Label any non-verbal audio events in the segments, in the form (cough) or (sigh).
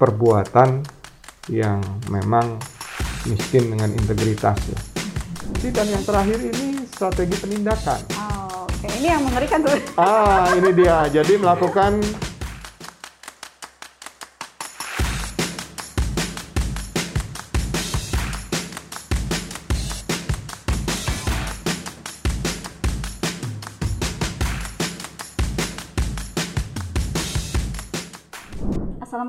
perbuatan yang memang miskin dengan integritas ya. Dan yang terakhir ini strategi penindakan. Oh, Oke, ini yang mengerikan tuh. Ah, ini dia. Jadi melakukan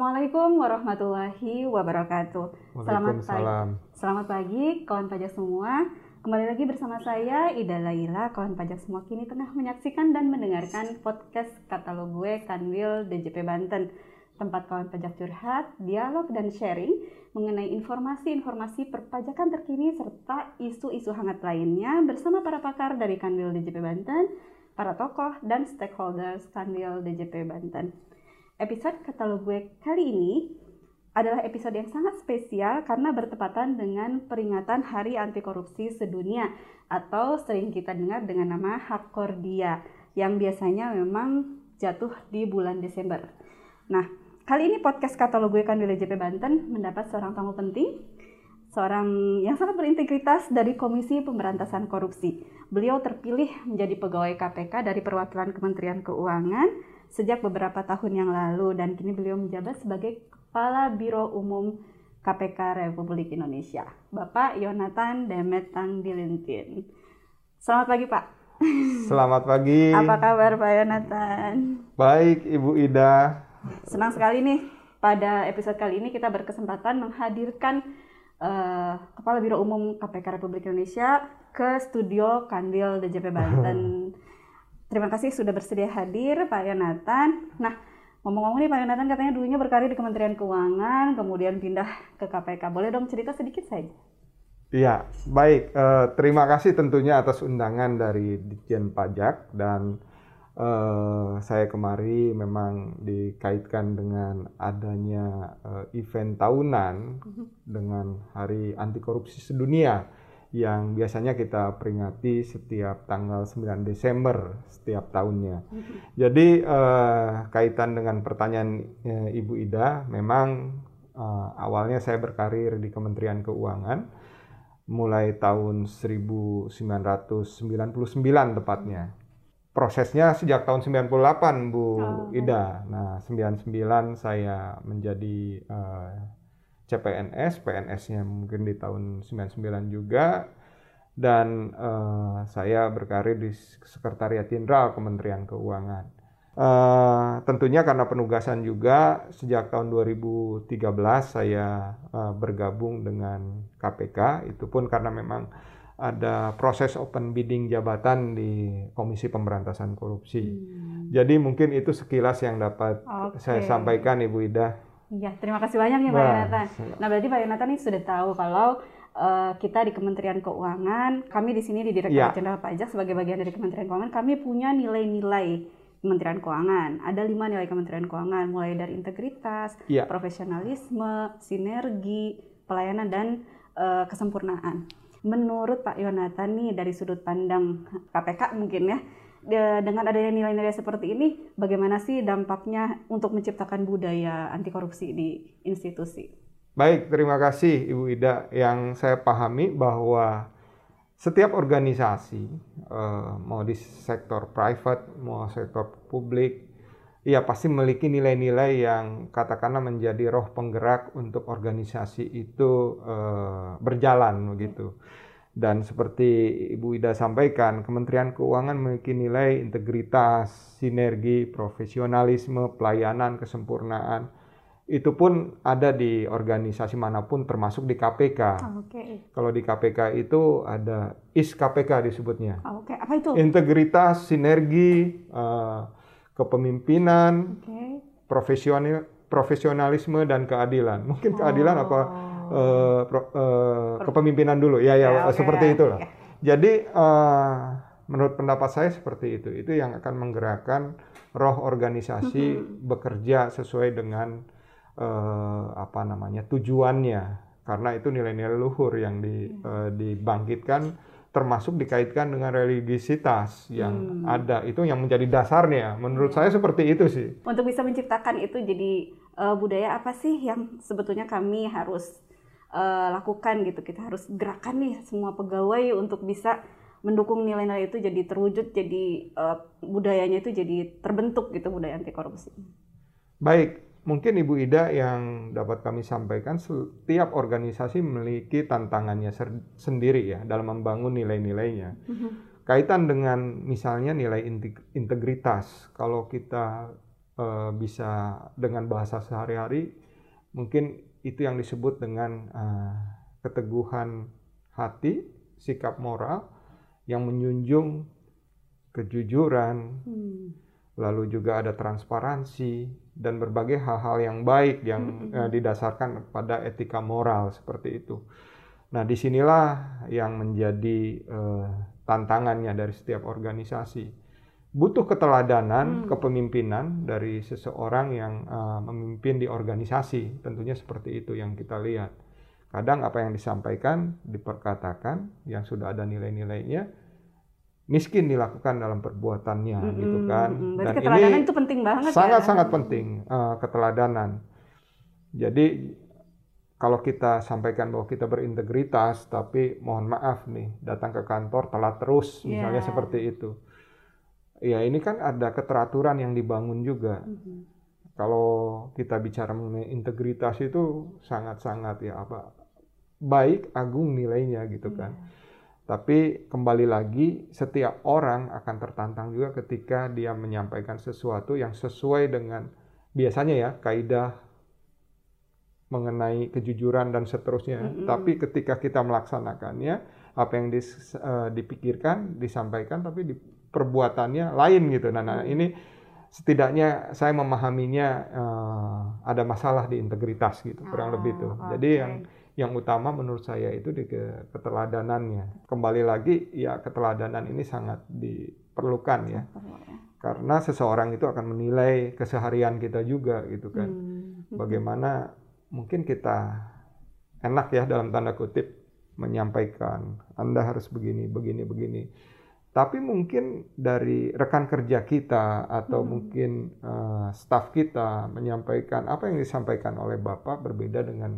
Assalamualaikum warahmatullahi wabarakatuh. Selamat pagi. Selamat pagi kawan pajak semua. Kembali lagi bersama saya Ida Laila, kawan pajak semua kini tengah menyaksikan dan mendengarkan podcast katalog gue Kanwil DJP Banten. Tempat kawan pajak curhat, dialog dan sharing mengenai informasi-informasi perpajakan terkini serta isu-isu hangat lainnya bersama para pakar dari Kanwil DJP Banten, para tokoh dan stakeholders Kanwil DJP Banten. Episode katalog gue kali ini adalah episode yang sangat spesial karena bertepatan dengan peringatan Hari Anti Korupsi Sedunia atau sering kita dengar dengan nama Hakkordia yang biasanya memang jatuh di bulan Desember. Nah, kali ini podcast katalog gue kan JP Banten mendapat seorang tamu penting, seorang yang sangat berintegritas dari Komisi Pemberantasan Korupsi. Beliau terpilih menjadi pegawai KPK dari perwakilan Kementerian Keuangan sejak beberapa tahun yang lalu dan kini beliau menjabat sebagai Kepala Biro Umum KPK Republik Indonesia, Bapak Yonatan Demet Tangdilintin. Selamat pagi Pak. Selamat pagi. (laughs) Apa kabar Pak Yonatan? Baik, Ibu Ida. Senang sekali nih pada episode kali ini kita berkesempatan menghadirkan uh, Kepala Biro Umum KPK Republik Indonesia ke studio Kandil DJP Banten. (laughs) Terima kasih sudah bersedia hadir Pak Yonatan. Nah, ngomong-ngomong nih Pak Yonatan katanya dulunya berkarir di Kementerian Keuangan, kemudian pindah ke KPK. Boleh dong cerita sedikit saja? Iya, baik. Eh, terima kasih tentunya atas undangan dari Ditjen Pajak dan eh, saya kemari memang dikaitkan dengan adanya eh, event tahunan dengan Hari Anti Korupsi Sedunia yang biasanya kita peringati setiap tanggal 9 Desember setiap tahunnya. Jadi eh, kaitan dengan pertanyaan eh, Ibu Ida, memang eh, awalnya saya berkarir di Kementerian Keuangan mulai tahun 1999 tepatnya. Prosesnya sejak tahun 98 Bu Oh, Ida. Nah, 99 saya menjadi eh, CPNS, PNS-nya mungkin di tahun 99 juga dan eh, saya berkarir di Sekretariat Jenderal Kementerian Keuangan. Eh, tentunya karena penugasan juga sejak tahun 2013 saya eh, bergabung dengan KPK itu pun karena memang ada proses open bidding jabatan di Komisi Pemberantasan Korupsi. Jadi mungkin itu sekilas yang dapat Oke. saya sampaikan Ibu Ida. Iya, terima kasih banyak ya Pak Yonatan. Nah, berarti Pak Yonatan ini sudah tahu kalau eh, kita di Kementerian Keuangan, kami di sini di Direktorat Iya. Jenderal Pajak sebagai bagian dari Kementerian Keuangan, kami punya nilai-nilai Kementerian Keuangan. Ada lima nilai Kementerian Keuangan, mulai dari integritas, Iya. profesionalisme, sinergi, pelayanan dan eh, kesempurnaan. Menurut Pak Yonatan nih dari sudut pandang KPK mungkin ya, dengan adanya nilai-nilai seperti ini, bagaimana sih dampaknya untuk menciptakan budaya anti korupsi di institusi? Baik, terima kasih Ibu Ida. Yang saya pahami bahwa setiap organisasi, eh, mau di sektor private, mau sektor publik, ya pasti memiliki nilai-nilai yang katakanlah menjadi roh penggerak untuk organisasi itu eh, berjalan begitu. Dan seperti Ibu Ida sampaikan, Kementerian Keuangan memiliki nilai integritas, sinergi, profesionalisme, pelayanan, kesempurnaan. Itu pun ada di organisasi mana pun termasuk di KPK. Oke, Kalau di KPK itu ada IS KPK disebutnya. oke, apa itu? Integritas, sinergi, eh, kepemimpinan, profesional profesionalisme dan keadilan. Mungkin keadilan Oh. apa eh, pro- eh, kepemimpinan dulu. Ya ya, Ya, oke, seperti itulah. oke. Jadi eh, menurut pendapat saya seperti itu. Itu yang akan menggerakkan roh organisasi bekerja sesuai dengan eh, apa namanya tujuannya. Karena itu nilai-nilai luhur yang di, eh, dibangkitkan termasuk dikaitkan dengan religiositas yang Hmm. ada itu yang menjadi dasarnya menurut saya seperti itu sih Untuk bisa menciptakan itu jadi uh, budaya apa sih yang sebetulnya kami harus uh, lakukan gitu. Kita harus gerakan nih semua pegawai untuk bisa mendukung nilai-nilai itu jadi terwujud, jadi uh, budayanya itu jadi terbentuk gitu budaya anti korupsi. Baik, mungkin Ibu Ida yang dapat kami sampaikan, setiap organisasi memiliki tantangannya sendiri ya dalam membangun nilai-nilainya. Mm -hmm. Kaitan dengan misalnya nilai integritas, kalau kita uh, bisa dengan bahasa sehari-hari, mungkin itu yang disebut dengan uh, keteguhan hati, sikap moral, yang menjunjung kejujuran, hmm. lalu juga ada transparansi dan berbagai hal-hal yang baik yang hmm. uh, didasarkan pada etika moral seperti itu. Nah, di sinilah yang menjadi uh, tantangannya dari setiap organisasi. Butuh keteladanan, hmm. kepemimpinan dari seseorang yang uh, memimpin di organisasi. Tentunya seperti itu yang kita lihat. Kadang apa yang disampaikan, diperkatakan, yang sudah ada nilai-nilainya, miskin dilakukan dalam perbuatannya mm -hmm. gitu kan. Berarti Dan keteladanan ini itu penting banget sangat, ya. Sangat penting uh, keteladanan. Jadi kalau kita sampaikan bahwa kita berintegritas, tapi mohon maaf nih datang ke kantor telat terus, misalnya yeah. seperti itu. Ya ini kan ada keteraturan yang dibangun juga. Mm -hmm. Kalau kita bicara mengenai integritas itu sangat-sangat ya apa baik agung nilainya gitu kan. Yeah tapi kembali lagi, setiap orang akan tertantang juga ketika dia menyampaikan sesuatu yang sesuai dengan biasanya ya kaidah mengenai kejujuran dan seterusnya. Mm -hmm. Tapi ketika kita melaksanakannya, apa yang dis, uh, dipikirkan, disampaikan, tapi di perbuatannya lain gitu. Nah, nah ini setidaknya saya memahaminya uh, ada masalah di integritas gitu, kurang oh, lebih itu. Okay. Jadi yang yang utama menurut saya itu di keteladanannya. Kembali lagi ya keteladanan ini sangat diperlukan ya. ya. Karena seseorang itu akan menilai keseharian kita juga gitu kan. Hmm. (laughs) Bagaimana mungkin kita enak ya dalam tanda kutip menyampaikan Anda harus begini, begini, begini. Tapi mungkin dari rekan kerja kita atau hmm. mungkin uh, staf kita menyampaikan apa yang disampaikan oleh Bapak berbeda dengan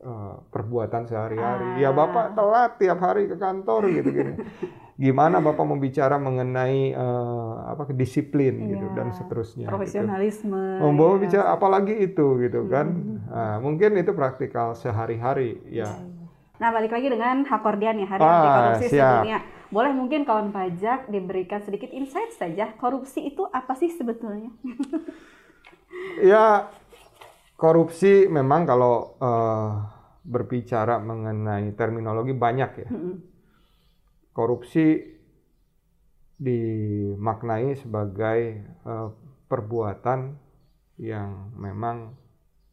uh, perbuatan sehari-hari. Ah. Ya Bapak telat tiap hari ke kantor gitu gini. (laughs) Gimana Bapak membicara mengenai uh, apa disiplin iya. gitu dan seterusnya. Gitu. Profesionalisme. Gitu. Membawa ya. bicara apalagi itu gitu kan. Hmm. Nah, mungkin itu praktikal sehari-hari ya. ya. Nah, balik lagi dengan Hakordian ya, hari ah, anti korupsi sedunia. Boleh mungkin kawan pajak diberikan sedikit insight saja, korupsi itu apa sih sebetulnya? (laughs) ya, korupsi memang kalau uh, berbicara mengenai terminologi banyak ya. Korupsi dimaknai sebagai uh, perbuatan yang memang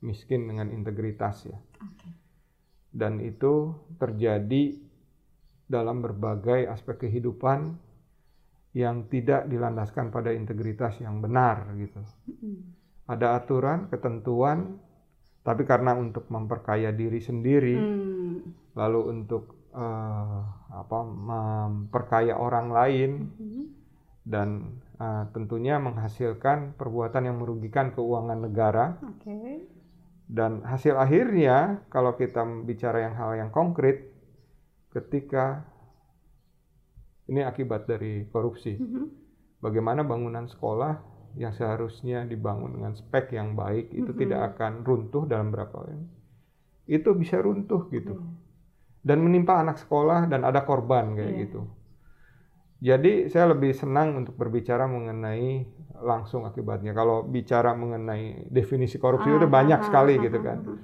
miskin dengan integritas ya. Okay. Dan itu terjadi dalam berbagai aspek kehidupan yang tidak dilandaskan pada integritas yang benar gitu. Ada aturan, ketentuan, tapi karena untuk memperkaya diri sendiri, hmm. lalu untuk uh, apa memperkaya orang lain, hmm. dan uh, tentunya menghasilkan perbuatan yang merugikan keuangan negara. Okay. Dan hasil akhirnya, kalau kita bicara yang hal yang konkret, ketika ini akibat dari korupsi, hmm. bagaimana bangunan sekolah yang seharusnya dibangun dengan spek yang baik itu mm -hmm. tidak akan runtuh dalam berapa tahun. Itu bisa runtuh gitu. Mm. Dan menimpa anak sekolah dan ada korban kayak yeah. gitu. Jadi saya lebih senang untuk berbicara mengenai langsung akibatnya. Kalau bicara mengenai definisi korupsi ah, itu banyak ah, sekali ah, gitu ah, kan. Ah,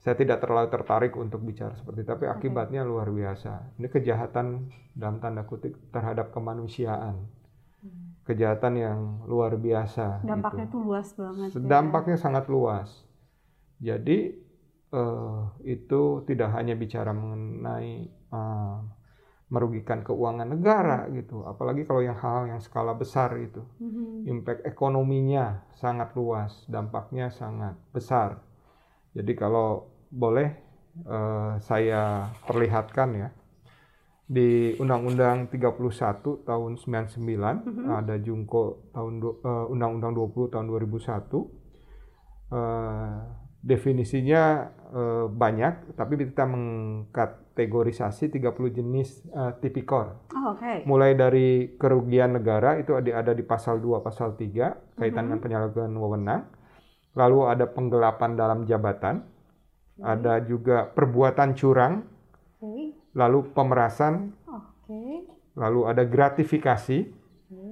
saya tidak terlalu tertarik untuk bicara seperti itu, tapi akibatnya okay. luar biasa. Ini kejahatan dalam tanda kutip terhadap kemanusiaan kejahatan yang luar biasa. Dampaknya tuh luas banget. Ya. Dampaknya ya. sangat luas. Jadi uh, itu tidak hanya bicara mengenai uh, merugikan keuangan negara gitu, apalagi kalau yang hal yang skala besar itu, mm-hmm. impact ekonominya sangat luas, dampaknya sangat besar. Jadi kalau boleh uh, saya perlihatkan ya di Undang-Undang 31 tahun 99 mm -hmm. ada Jungko tahun uh, Undang-Undang 20 tahun 2001 uh, eh, definisinya eh, banyak, tapi kita mengkategorisasi 30 jenis eh, tipikor. Oh, oke. Mulai dari kerugian negara itu ada ada di pasal 2, pasal 3 kaitan dengan penyalahgunaan wewenang. Lalu ada penggelapan dalam jabatan, ada juga perbuatan curang, Oke. lalu pemerasan, Oke. lalu ada gratifikasi, Oke.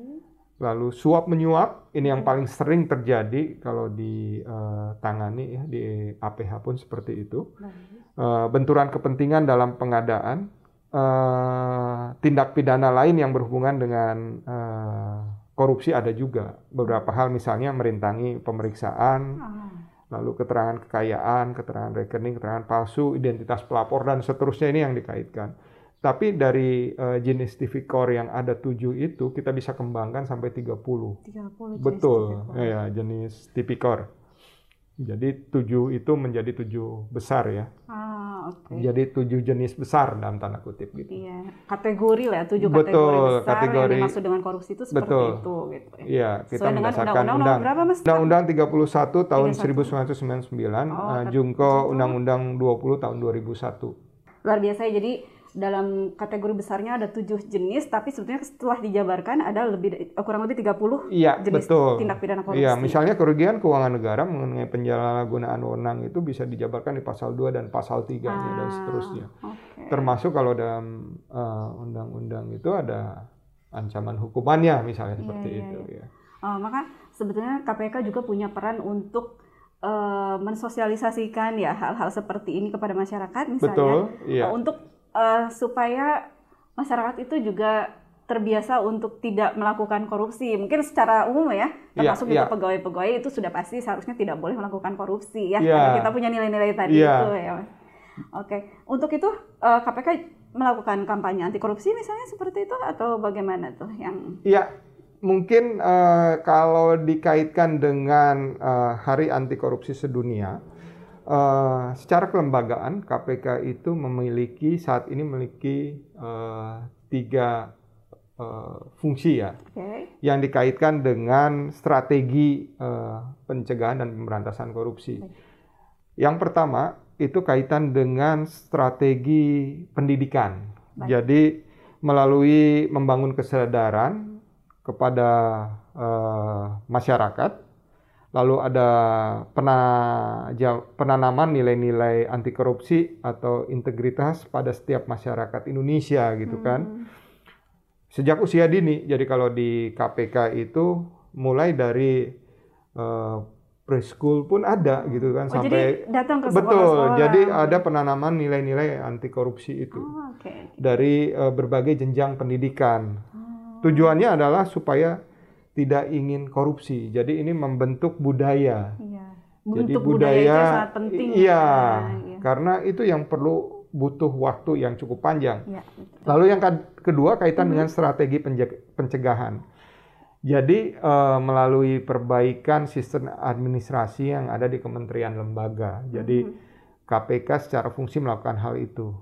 lalu suap menyuap. Ini yang paling sering terjadi kalau ditangani ya di APH pun seperti itu. Eh, benturan kepentingan dalam pengadaan, eh, tindak pidana lain yang berhubungan dengan eh, korupsi ada juga. Beberapa hal misalnya merintangi pemeriksaan, Ah, lalu keterangan kekayaan, keterangan rekening, keterangan palsu, identitas pelapor dan seterusnya ini yang dikaitkan. Tapi dari eh, jenis tipikor yang ada tujuh itu kita bisa kembangkan sampai 30. 30 jenis Betul, tipikor. ya jenis tipikor. Jadi tujuh itu menjadi tujuh besar ya. Ah, oke. Jadi tujuh jenis besar dalam tanda kutip gitu. Iya, kategori lah ya, tujuh Betul, kategori besar kategori- yang dimaksud dengan korupsi itu seperti Betul. itu gitu ya. Iya, kita dengan berdasarkan undang-undang berapa, Mas? Undang-Undang 31 tahun 31. 1999, Oh, tapi- Jungko Undang-Undang 20 tahun 2001. Luar biasa ya, jadi dalam kategori besarnya ada tujuh jenis, tapi sebetulnya setelah dijabarkan ada lebih eh, kurang lebih 30 Iya, jenis betul. tindak pidana korupsi. Iya, misalnya kerugian keuangan negara mengenai penyalahgunaan wewenang itu bisa dijabarkan di pasal 2 dan pasal 3 dan Ah, seterusnya. Oke. Termasuk kalau dalam eh, undang-undang itu ada ancaman hukumannya misalnya Iya, seperti iya, itu iya. ya. Oh, maka sebetulnya KPK juga punya peran untuk eh, mensosialisasikan ya hal-hal seperti ini kepada masyarakat misalnya Betul, iya. untuk eh, supaya masyarakat itu juga terbiasa untuk tidak melakukan korupsi. Mungkin secara umum ya, Iya, termasuk iya. juga pegawai-pegawai itu sudah pasti seharusnya tidak boleh melakukan korupsi ya. Iya. Karena kita punya nilai-nilai tadi Iya. itu ya. Oke, untuk itu eh, KPK melakukan kampanye anti korupsi misalnya seperti itu atau bagaimana tuh yang Iya, mungkin eh, kalau dikaitkan dengan eh, Hari Anti Korupsi Sedunia, eh, secara kelembagaan KPK itu memiliki saat ini memiliki eh, tiga eh, fungsi ya, Oke. yang dikaitkan dengan strategi eh, pencegahan dan pemberantasan korupsi. Baik. Yang pertama itu kaitan dengan strategi pendidikan. Baik. Jadi melalui membangun kesadaran kepada eh, masyarakat, lalu ada penanaman nilai-nilai anti korupsi atau integritas pada setiap masyarakat Indonesia gitu kan Hmm. sejak usia dini. Jadi kalau di KPK itu mulai dari eh, preschool pun ada gitu kan Oh, sampai jadi datang ke betul. Jadi ada penanaman nilai-nilai anti korupsi itu Oh, oke. dari eh, berbagai jenjang pendidikan. Oh, Tujuannya adalah supaya tidak ingin korupsi. Jadi ini membentuk budaya. iya. Jadi Bentuk budaya, itu budaya sangat penting. Iya, Ya, iya. karena itu yang perlu butuh waktu yang cukup panjang. Iya, betul. Lalu yang kedua kaitan Mhm. dengan strategi pencegahan. Jadi eh, melalui perbaikan sistem administrasi yang ada di kementerian lembaga. Jadi Mhm. KPK secara fungsi melakukan hal itu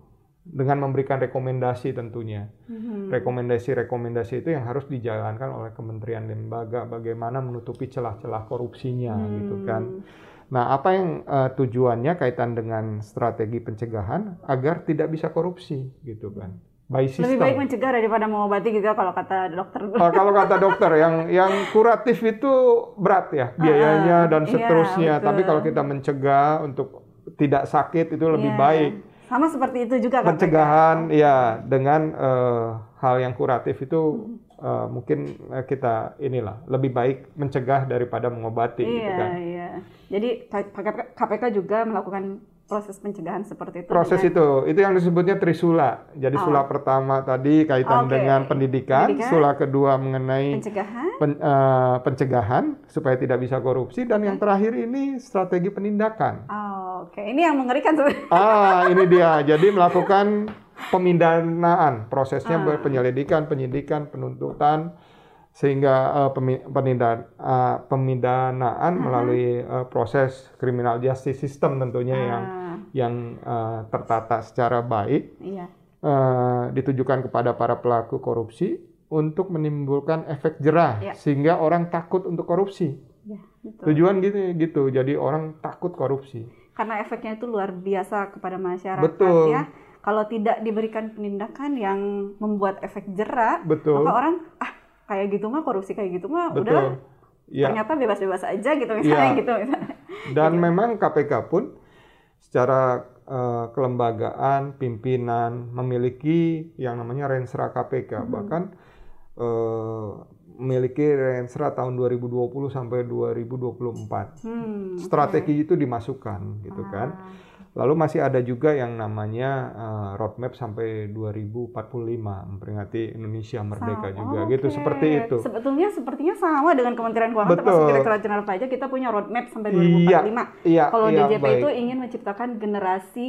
dengan memberikan rekomendasi tentunya. Mhm. Rekomendasi-rekomendasi itu yang harus dijalankan oleh kementerian lembaga bagaimana menutupi celah-celah korupsinya gitu kan. Hmm. Nah, apa yang eh, tujuannya kaitan dengan strategi pencegahan agar tidak bisa korupsi gitu kan. By system. Lebih baik mencegah daripada mengobati gitu ya, kalau kata dokter. Oh, kalau kata dokter yang yang kuratif itu berat ya biayanya dan iya, seterusnya. betul. Tapi kalau kita mencegah untuk tidak sakit itu lebih Iya. baik. Sama seperti itu juga kan. Pencegahan ya dengan eh, hal yang kuratif itu Hmm. eh, mungkin eh, kita inilah lebih baik mencegah daripada mengobati gitu Iya, kan. iya. Jadi KPK, KPK juga melakukan proses pencegahan seperti itu. Proses dengan- itu, itu yang disebutnya trisula. Jadi Oh. sula pertama tadi kaitan Oke. dengan pendidikan, Pendidikan. sula kedua mengenai pencegahan. pen- eh, pencegahan supaya tidak bisa korupsi dan yang terakhir ini strategi penindakan. Oh, Oke, ini yang mengerikan sebenarnya. Ah, ini (laughs) dia. Jadi melakukan pemindanaan, prosesnya Ah. penyelidikan, penyidikan, penuntutan sehingga eh, pemi- penindan- eh, pemindanaan melalui eh, proses criminal justice system tentunya yang Ah, yang eh, tertata secara baik iya. eh, ditujukan kepada para pelaku korupsi untuk menimbulkan efek jerah Ya. sehingga orang takut untuk korupsi Ya, betul. Tujuan gitu gitu. Jadi orang takut korupsi. Karena efeknya itu luar biasa kepada masyarakat Betul. ya. Kalau tidak diberikan penindakan yang membuat efek jerak, Betul. maka orang ah kayak gitu mah korupsi kayak gitu mah udah Betul. Ya. ternyata bebas-bebas aja gitu misalnya Iya. gitu misalnya. Dan memang KPK pun secara eh, kelembagaan, pimpinan memiliki yang namanya Rensra KPK. Hmm. Bahkan eh, memiliki Rensra tahun 2020 sampai 2024. Hmm, Strategi itu dimasukkan gitu oke. kan. Ah, Lalu masih ada juga yang namanya eh, roadmap sampai 2045 memperingati Indonesia merdeka sama. juga Oke. gitu seperti itu. Sebetulnya sepertinya sama dengan Kementerian Keuangan Betul. termasuk Direktorat Jenderal Pajak kita punya roadmap sampai 2045. Iya, iya, Kalau iya, DJP baik. itu ingin menciptakan generasi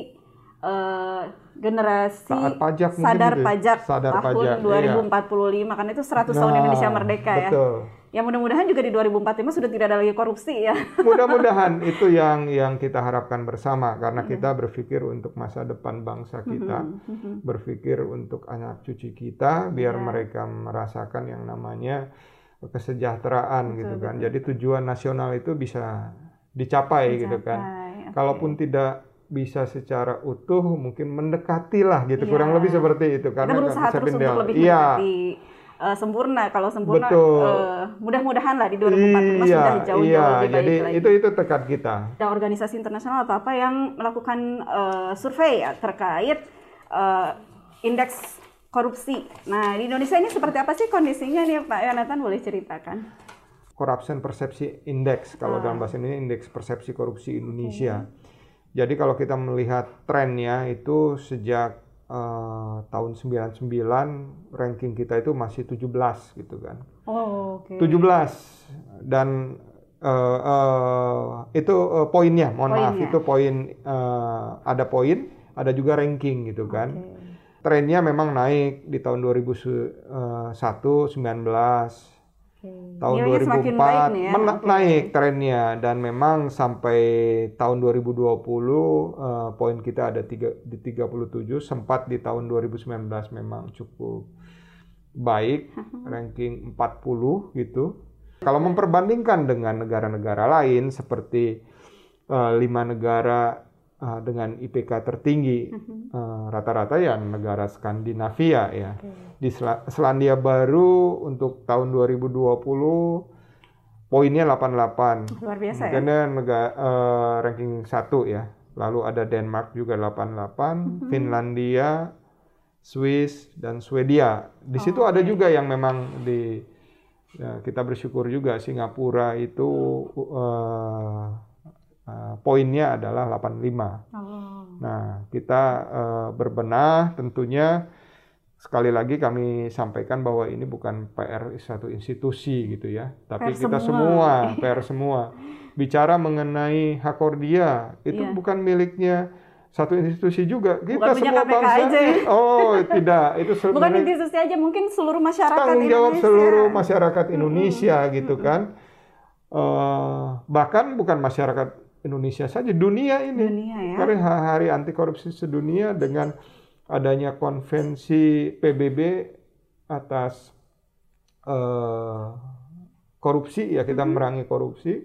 eh, generasi Taat pajak sadar gitu ya. pajak Sadar tahun pajak, iya. 2045 karena itu 100 tahun Nah, Indonesia merdeka ya. Betul. Ya mudah-mudahan juga di 2045 sudah tidak ada lagi korupsi ya. (laughs) Mudah-mudahan itu yang yang kita harapkan bersama karena Iya. kita berpikir untuk masa depan bangsa kita, Mhm. berpikir untuk anak cucu kita biar Iya. mereka merasakan yang namanya kesejahteraan Betul, gitu kan. betul. Jadi tujuan nasional itu bisa dicapai gitu kan. Oke. Kalaupun tidak bisa secara utuh mungkin mendekati lah gitu Iya. kurang lebih seperti itu kita karena berusaha nggak bisa terus untuk lebih iya mendekati eh, sempurna. Kalau sempurna Betul. eh, mudah-mudahan lah di 2045 iya sudah jauh-jauh iya lebih baik jadi lagi. itu itu tekad kita ada organisasi internasional atau apa yang melakukan eh, survei ya terkait eh, indeks korupsi. Nah di Indonesia ini seperti apa sih kondisinya nih Pak Yonatan boleh ceritakan? Corruption Perception Index kalau Ah. dalam bahasa ini indeks persepsi korupsi Indonesia. Jadi kalau kita melihat trennya itu sejak eh, tahun 99 ranking kita itu masih 17 gitu kan. Oh oke. 17 dan eh, eh, itu eh, poinnya, mohon maaf Poinnya. itu poin eh, ada poin, ada juga ranking gitu kan. Oke. Trennya memang naik di tahun 2001, 19 Oke. tahun Nilainya semakin 2004 baik nih ya. Oke. naik trennya dan memang sampai tahun 2020 eh, poin kita ada tiga, di 37 sempat di tahun 2019 memang cukup baik (laughs) ranking 40 gitu kalau memperbandingkan dengan negara-negara lain seperti eh, lima negara eh, dengan IPK tertinggi Mhm. eh, rata-rata ya negara Skandinavia ya Oke. di Sela- Selandia Baru untuk tahun 2020 poinnya 88. Luar biasa ya. Mungkin negara eh, ranking 1 ya. Lalu ada Denmark juga 88, Finlandia, Swiss dan Swedia. Di situ Oh, ada juga yang memang di ya, kita bersyukur juga Singapura itu eh, eh, poinnya adalah 85. Oh. Nah, kita eh, berbenah tentunya sekali lagi kami sampaikan bahwa ini bukan PR satu institusi gitu ya, tapi PR kita semua. semua, (laughs) PR semua. Bicara mengenai Hakordia itu Iya. bukan miliknya satu institusi juga. Kita Bukan semua KPK bangsa. aja ya? (laughs) Oh, tidak. Itu (laughs) Bukan institusi aja, mungkin seluruh masyarakat tanggung jawab Indonesia. seluruh masyarakat Indonesia gitu kan. Eh, bahkan bukan masyarakat Indonesia saja, dunia ini. Dunia ya. Karena hari anti korupsi sedunia dengan adanya konvensi PBB atas eh, korupsi ya kita Mhm. merangi korupsi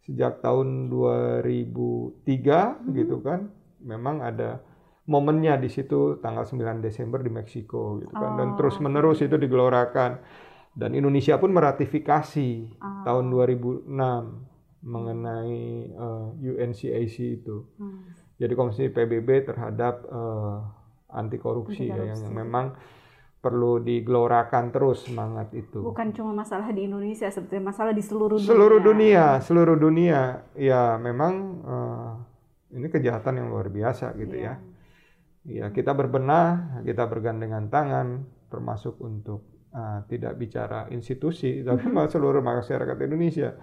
sejak tahun 2003 Mhm. gitu kan. Memang ada momennya di situ tanggal 9 Desember di Meksiko gitu kan dan Oh, terus menerus itu digelorakan dan Indonesia pun meratifikasi Ah. tahun 2006 mengenai eh, UNCAC itu. Hmm. Jadi komisi PBB terhadap eh, anti korupsi ya yang korupsi. memang perlu digelorakan terus semangat itu. Bukan cuma masalah di Indonesia, sebetulnya masalah di seluruh dunia. Seluruh dunia, seluruh dunia ya memang eh, ini kejahatan yang luar biasa gitu Iya. ya. Ya kita berbenah, kita bergandengan tangan termasuk untuk eh, tidak bicara institusi tapi (laughs) seluruh masyarakat Indonesia.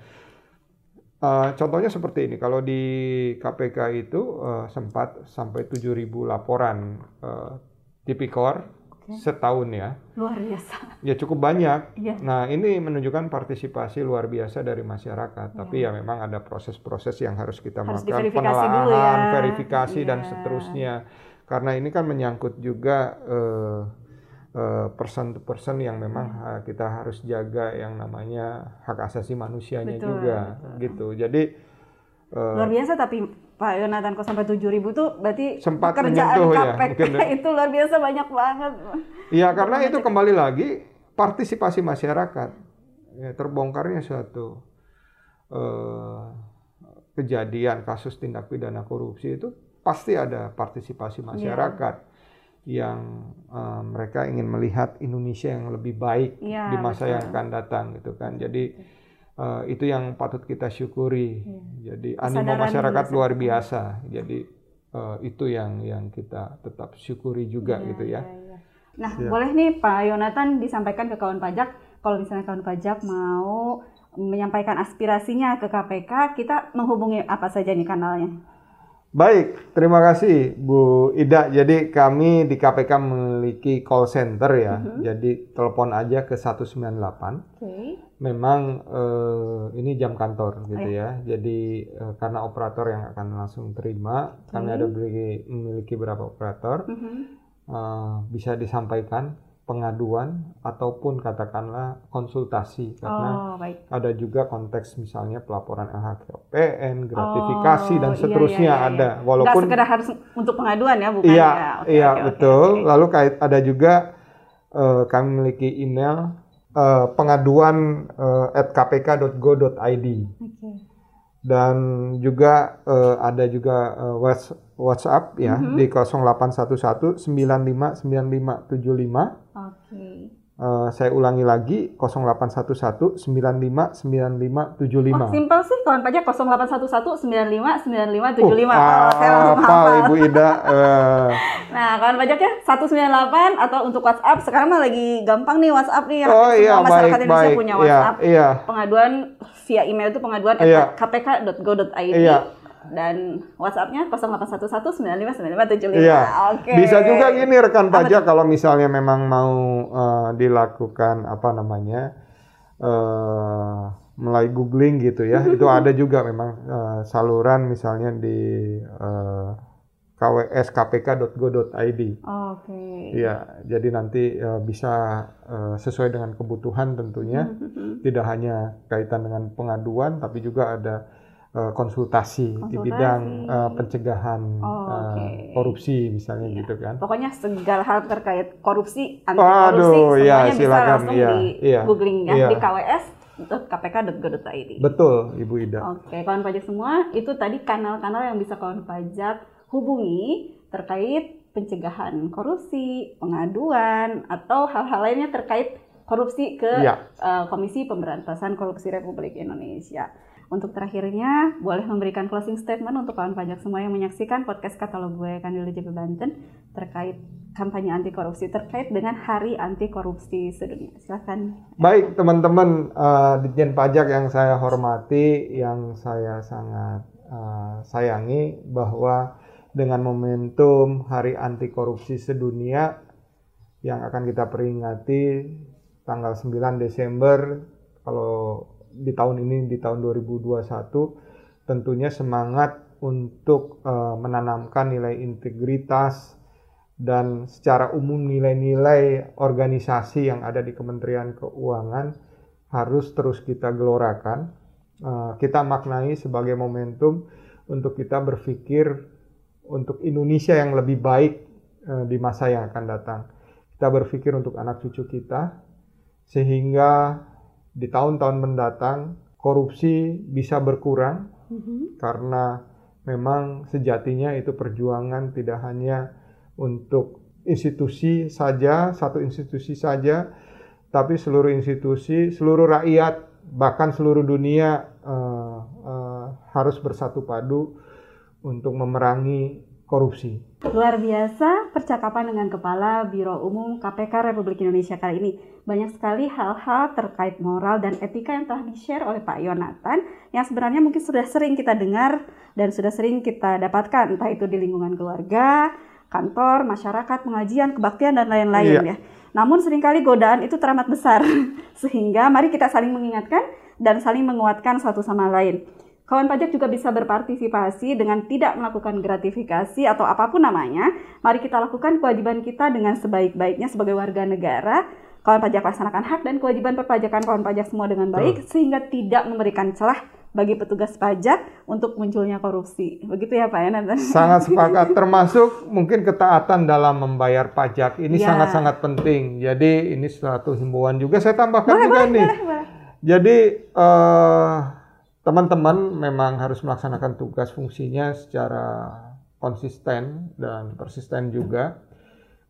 Eh, contohnya seperti ini, kalau di KPK itu eh, sempat sampai 7.000 laporan eh, tipikor Oke. setahun ya, Luar biasa. ya cukup banyak. Iya. Nah ini menunjukkan partisipasi luar biasa dari masyarakat, tapi ya memang ada proses-proses yang harus kita Harus melakukan penelaahan, ya. verifikasi dan Iya. seterusnya. Karena ini kan menyangkut juga eh, person to person yang memang eh, kita harus jaga yang namanya hak asasi manusianya Betul, juga betul. gitu. Jadi eh, Luar biasa tapi Pak Yonatan kok sampai 7000 ribu tuh berarti Sempat ya, KPK mungkin ya. (laughs) itu luar biasa banyak banget. Iya, karena itu kembali lagi partisipasi masyarakat. Ya, terbongkarnya suatu eh, kejadian kasus tindak pidana korupsi itu pasti ada partisipasi masyarakat yang eh, mereka ingin melihat Indonesia yang lebih baik Iya, di masa betul. yang akan datang gitu kan. Jadi eh, itu yang patut kita syukuri. Jadi animo masyarakat masyarakat. luar biasa. Jadi eh, itu yang yang kita tetap syukuri juga Iya, gitu ya. iya, iya. Nah, Iya. boleh nih Pak Yonatan disampaikan ke kawan pajak kalau misalnya kawan pajak mau menyampaikan aspirasinya ke KPK, kita menghubungi apa saja nih kanalnya? Baik, terima kasih Bu Ida. Jadi kami di KPK memiliki call center ya. Jadi telepon aja ke 198. Oke. Memang eh, ini jam kantor gitu ya. Jadi eh, karena operator yang akan langsung terima, kami ada beli- memiliki beberapa operator Mhm. eh, bisa disampaikan pengaduan ataupun katakanlah konsultasi karena Oh, baik. ada juga konteks misalnya pelaporan LHKPN, gratifikasi dan Oh, iya, seterusnya iya, iya, ada. Nggak Walaupun sekedar harus untuk pengaduan ya, bukan iya, ya? Oke, iya oke, betul. oke. Lalu kait ada juga eh, kami memiliki email eh, pengaduan eh, at kpk.go.id Oke. dan juga eh, ada juga whats- WhatsApp ya Mhm. di 0811 959575 Oke. Eh, saya ulangi lagi 0811 959575. Wah, simpel sih kawan pajak 0811 95 95 75. Uh, oh, saya langsung hafal hafal. Ibu Ida. Eh, Nah, kawan pajaknya 198 atau untuk WhatsApp sekarang mah lagi gampang nih WhatsApp nih. oh Semua iya masyarakat baik Indonesia baik. punya Iya WhatsApp. iya Pengaduan via email itu pengaduan Iya. kpk.go.id Iya. Dan WhatsAppnya 0811 95 95 75. iya. Oke. Bisa juga gini rekan Apa pajak kalau misalnya memang mau eh, dilakukan apa namanya eh mulai googling gitu ya. (laughs) Itu ada juga memang eh, saluran misalnya di eh, kwskpk.go.id. Oke. Iya, jadi nanti eh, bisa eh, sesuai dengan kebutuhan tentunya. (laughs) Tidak hanya kaitan dengan pengaduan, tapi juga ada eh, konsultasi, di Konsultasi. bidang eh, pencegahan Oh, eh, oke. korupsi misalnya Iya. gitu kan. Pokoknya segala hal terkait korupsi, anti korupsi, Waduh, semuanya ya, bisa silakan, langsung iya, di iya, googling ya iya. di kws.kpk.go.id. Betul, Ibu Ida. Oke, kawan pajak semua, itu tadi kanal-kanal yang bisa kawan pajak hubungi terkait pencegahan korupsi, pengaduan, atau hal-hal lainnya terkait korupsi ke Iya. eh, Komisi Pemberantasan Korupsi Republik Indonesia. Untuk terakhirnya, boleh memberikan closing statement untuk kawan pajak semua yang menyaksikan podcast katalog gue Kandil DJP Banten terkait kampanye anti korupsi terkait dengan Hari Anti Korupsi Sedunia. Silakan. Baik, teman-teman eh, Ditjen Pajak yang saya hormati, yang saya sangat eh, sayangi bahwa dengan momentum Hari Anti Korupsi Sedunia yang akan kita peringati tanggal 9 Desember kalau di tahun ini di tahun 2021 tentunya semangat untuk eh, menanamkan nilai integritas dan secara umum nilai-nilai organisasi yang ada di Kementerian Keuangan harus terus kita gelorakan. Eh, kita maknai sebagai momentum untuk kita berpikir untuk Indonesia yang lebih baik eh, di masa yang akan datang. Kita berpikir untuk anak cucu kita sehingga di tahun-tahun mendatang korupsi bisa berkurang karena memang sejatinya itu perjuangan tidak hanya untuk institusi saja, satu institusi saja, tapi seluruh institusi, seluruh rakyat, bahkan seluruh dunia eh, eh, harus bersatu padu untuk memerangi korupsi. Luar biasa percakapan dengan Kepala Biro Umum KPK Republik Indonesia kali ini. Banyak sekali hal-hal terkait moral dan etika yang telah di-share oleh Pak Yonatan yang sebenarnya mungkin sudah sering kita dengar dan sudah sering kita dapatkan entah itu di lingkungan keluarga, kantor, masyarakat, pengajian, kebaktian dan lain-lain Iya. ya. Namun sering kali godaan itu teramat besar (laughs) sehingga mari kita saling mengingatkan dan saling menguatkan satu sama lain. Kawan pajak juga bisa berpartisipasi dengan tidak melakukan gratifikasi atau apa pun namanya. Mari kita lakukan kewajiban kita dengan sebaik-baiknya sebagai warga negara. Kawan pajak laksanakan hak dan kewajiban perpajakan kawan pajak semua dengan baik sehingga tidak memberikan celah bagi petugas pajak untuk munculnya korupsi. Begitu ya Pak ya Nathan? Sangat (laughs) sepakat, termasuk mungkin ketaatan dalam membayar pajak. Ini Ya. sangat-sangat penting. Jadi ini suatu himbauan juga saya tambahkan Boleh, juga boleh, nih. boleh, boleh. Jadi eh, teman-teman memang harus melaksanakan tugas fungsinya secara konsisten dan persisten juga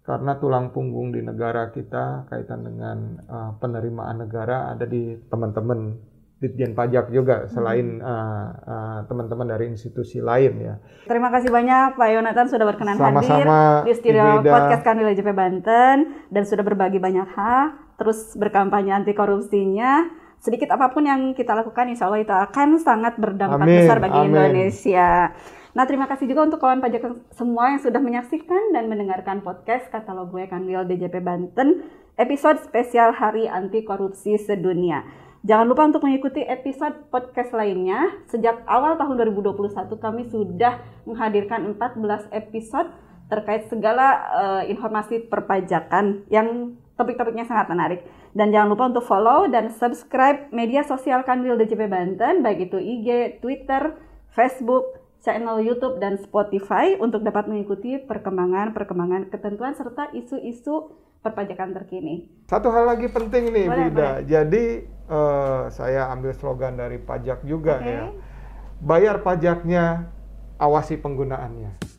karena tulang punggung di negara kita kaitan dengan eh, penerimaan negara ada di teman-teman Ditjen Pajak juga selain eh, eh, teman-teman dari institusi lain ya. Terima kasih banyak Pak Yonatan sudah berkenan hadir Sama-sama, di studio Ida. podcast Kanwil JP Banten dan sudah berbagi banyak hal, terus berkampanye anti korupsinya. Sedikit apa pun yang kita lakukan, insya Allah itu akan sangat berdampak Amin, besar bagi amin. Indonesia. Nah, terima kasih juga untuk kawan pajak semua yang sudah menyaksikan dan mendengarkan podcast katalog gue Kanwil DJP Banten episode spesial Hari Anti Korupsi Sedunia. Jangan lupa untuk mengikuti episode podcast lainnya. Sejak awal tahun 2021 kami sudah menghadirkan 14 episode terkait segala eh, informasi perpajakan yang topik-topiknya sangat menarik. Dan jangan lupa untuk follow dan subscribe media sosial Kanwil DJP Banten, baik itu IG, Twitter, Facebook, channel YouTube, dan Spotify untuk dapat mengikuti perkembangan-perkembangan ketentuan serta isu-isu perpajakan terkini. Satu hal lagi penting nih, Boleh, Bida. Jadi eh, saya ambil slogan dari pajak juga Oke. ya. Bayar pajaknya, awasi penggunaannya.